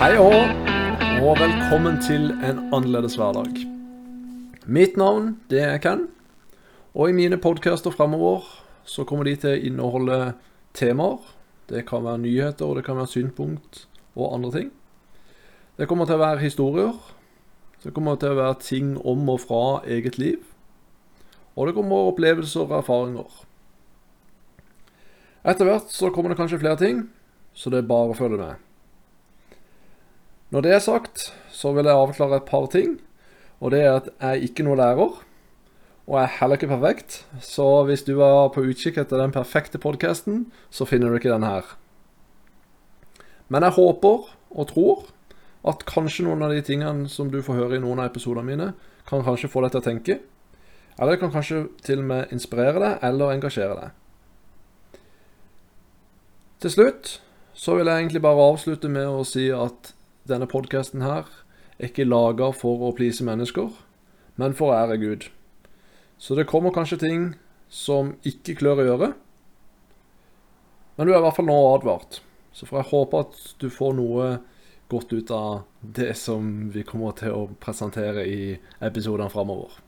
Hei og, og velkommen til en annerledes hverdag. Mitt navn det er Ken, og i mine podcaster fremover så kommer de til å inneholde temaer. Det kan være nyheter, det kan være synspunkt og andre ting. Det kommer til å være historier. Det kommer til å være ting om og fra eget liv. Og det kommer opplevelser og erfaringer. Etter hvert så kommer det kanskje flere ting, så det er bare å følge med. Når det er sagt, så vil jeg avklare et par ting. Og det er at jeg er ikke noen lærer. Og jeg er heller ikke perfekt. Så hvis du er på utkikk etter den perfekte podkasten, så finner du ikke den her. Men jeg håper og tror at kanskje noen av de tingene som du får høre i noen av episodene mine, kan kanskje få deg til å tenke. Eller det kan kanskje til og med inspirere deg eller engasjere deg. Til slutt så vil jeg egentlig bare avslutte med å si at denne podkasten her er ikke laga for å please mennesker, men for å ære Gud. Så det kommer kanskje ting som ikke klør å gjøre, men du er i hvert fall nå advart. Så får jeg håpe at du får noe godt ut av det som vi kommer til å presentere i episodene framover.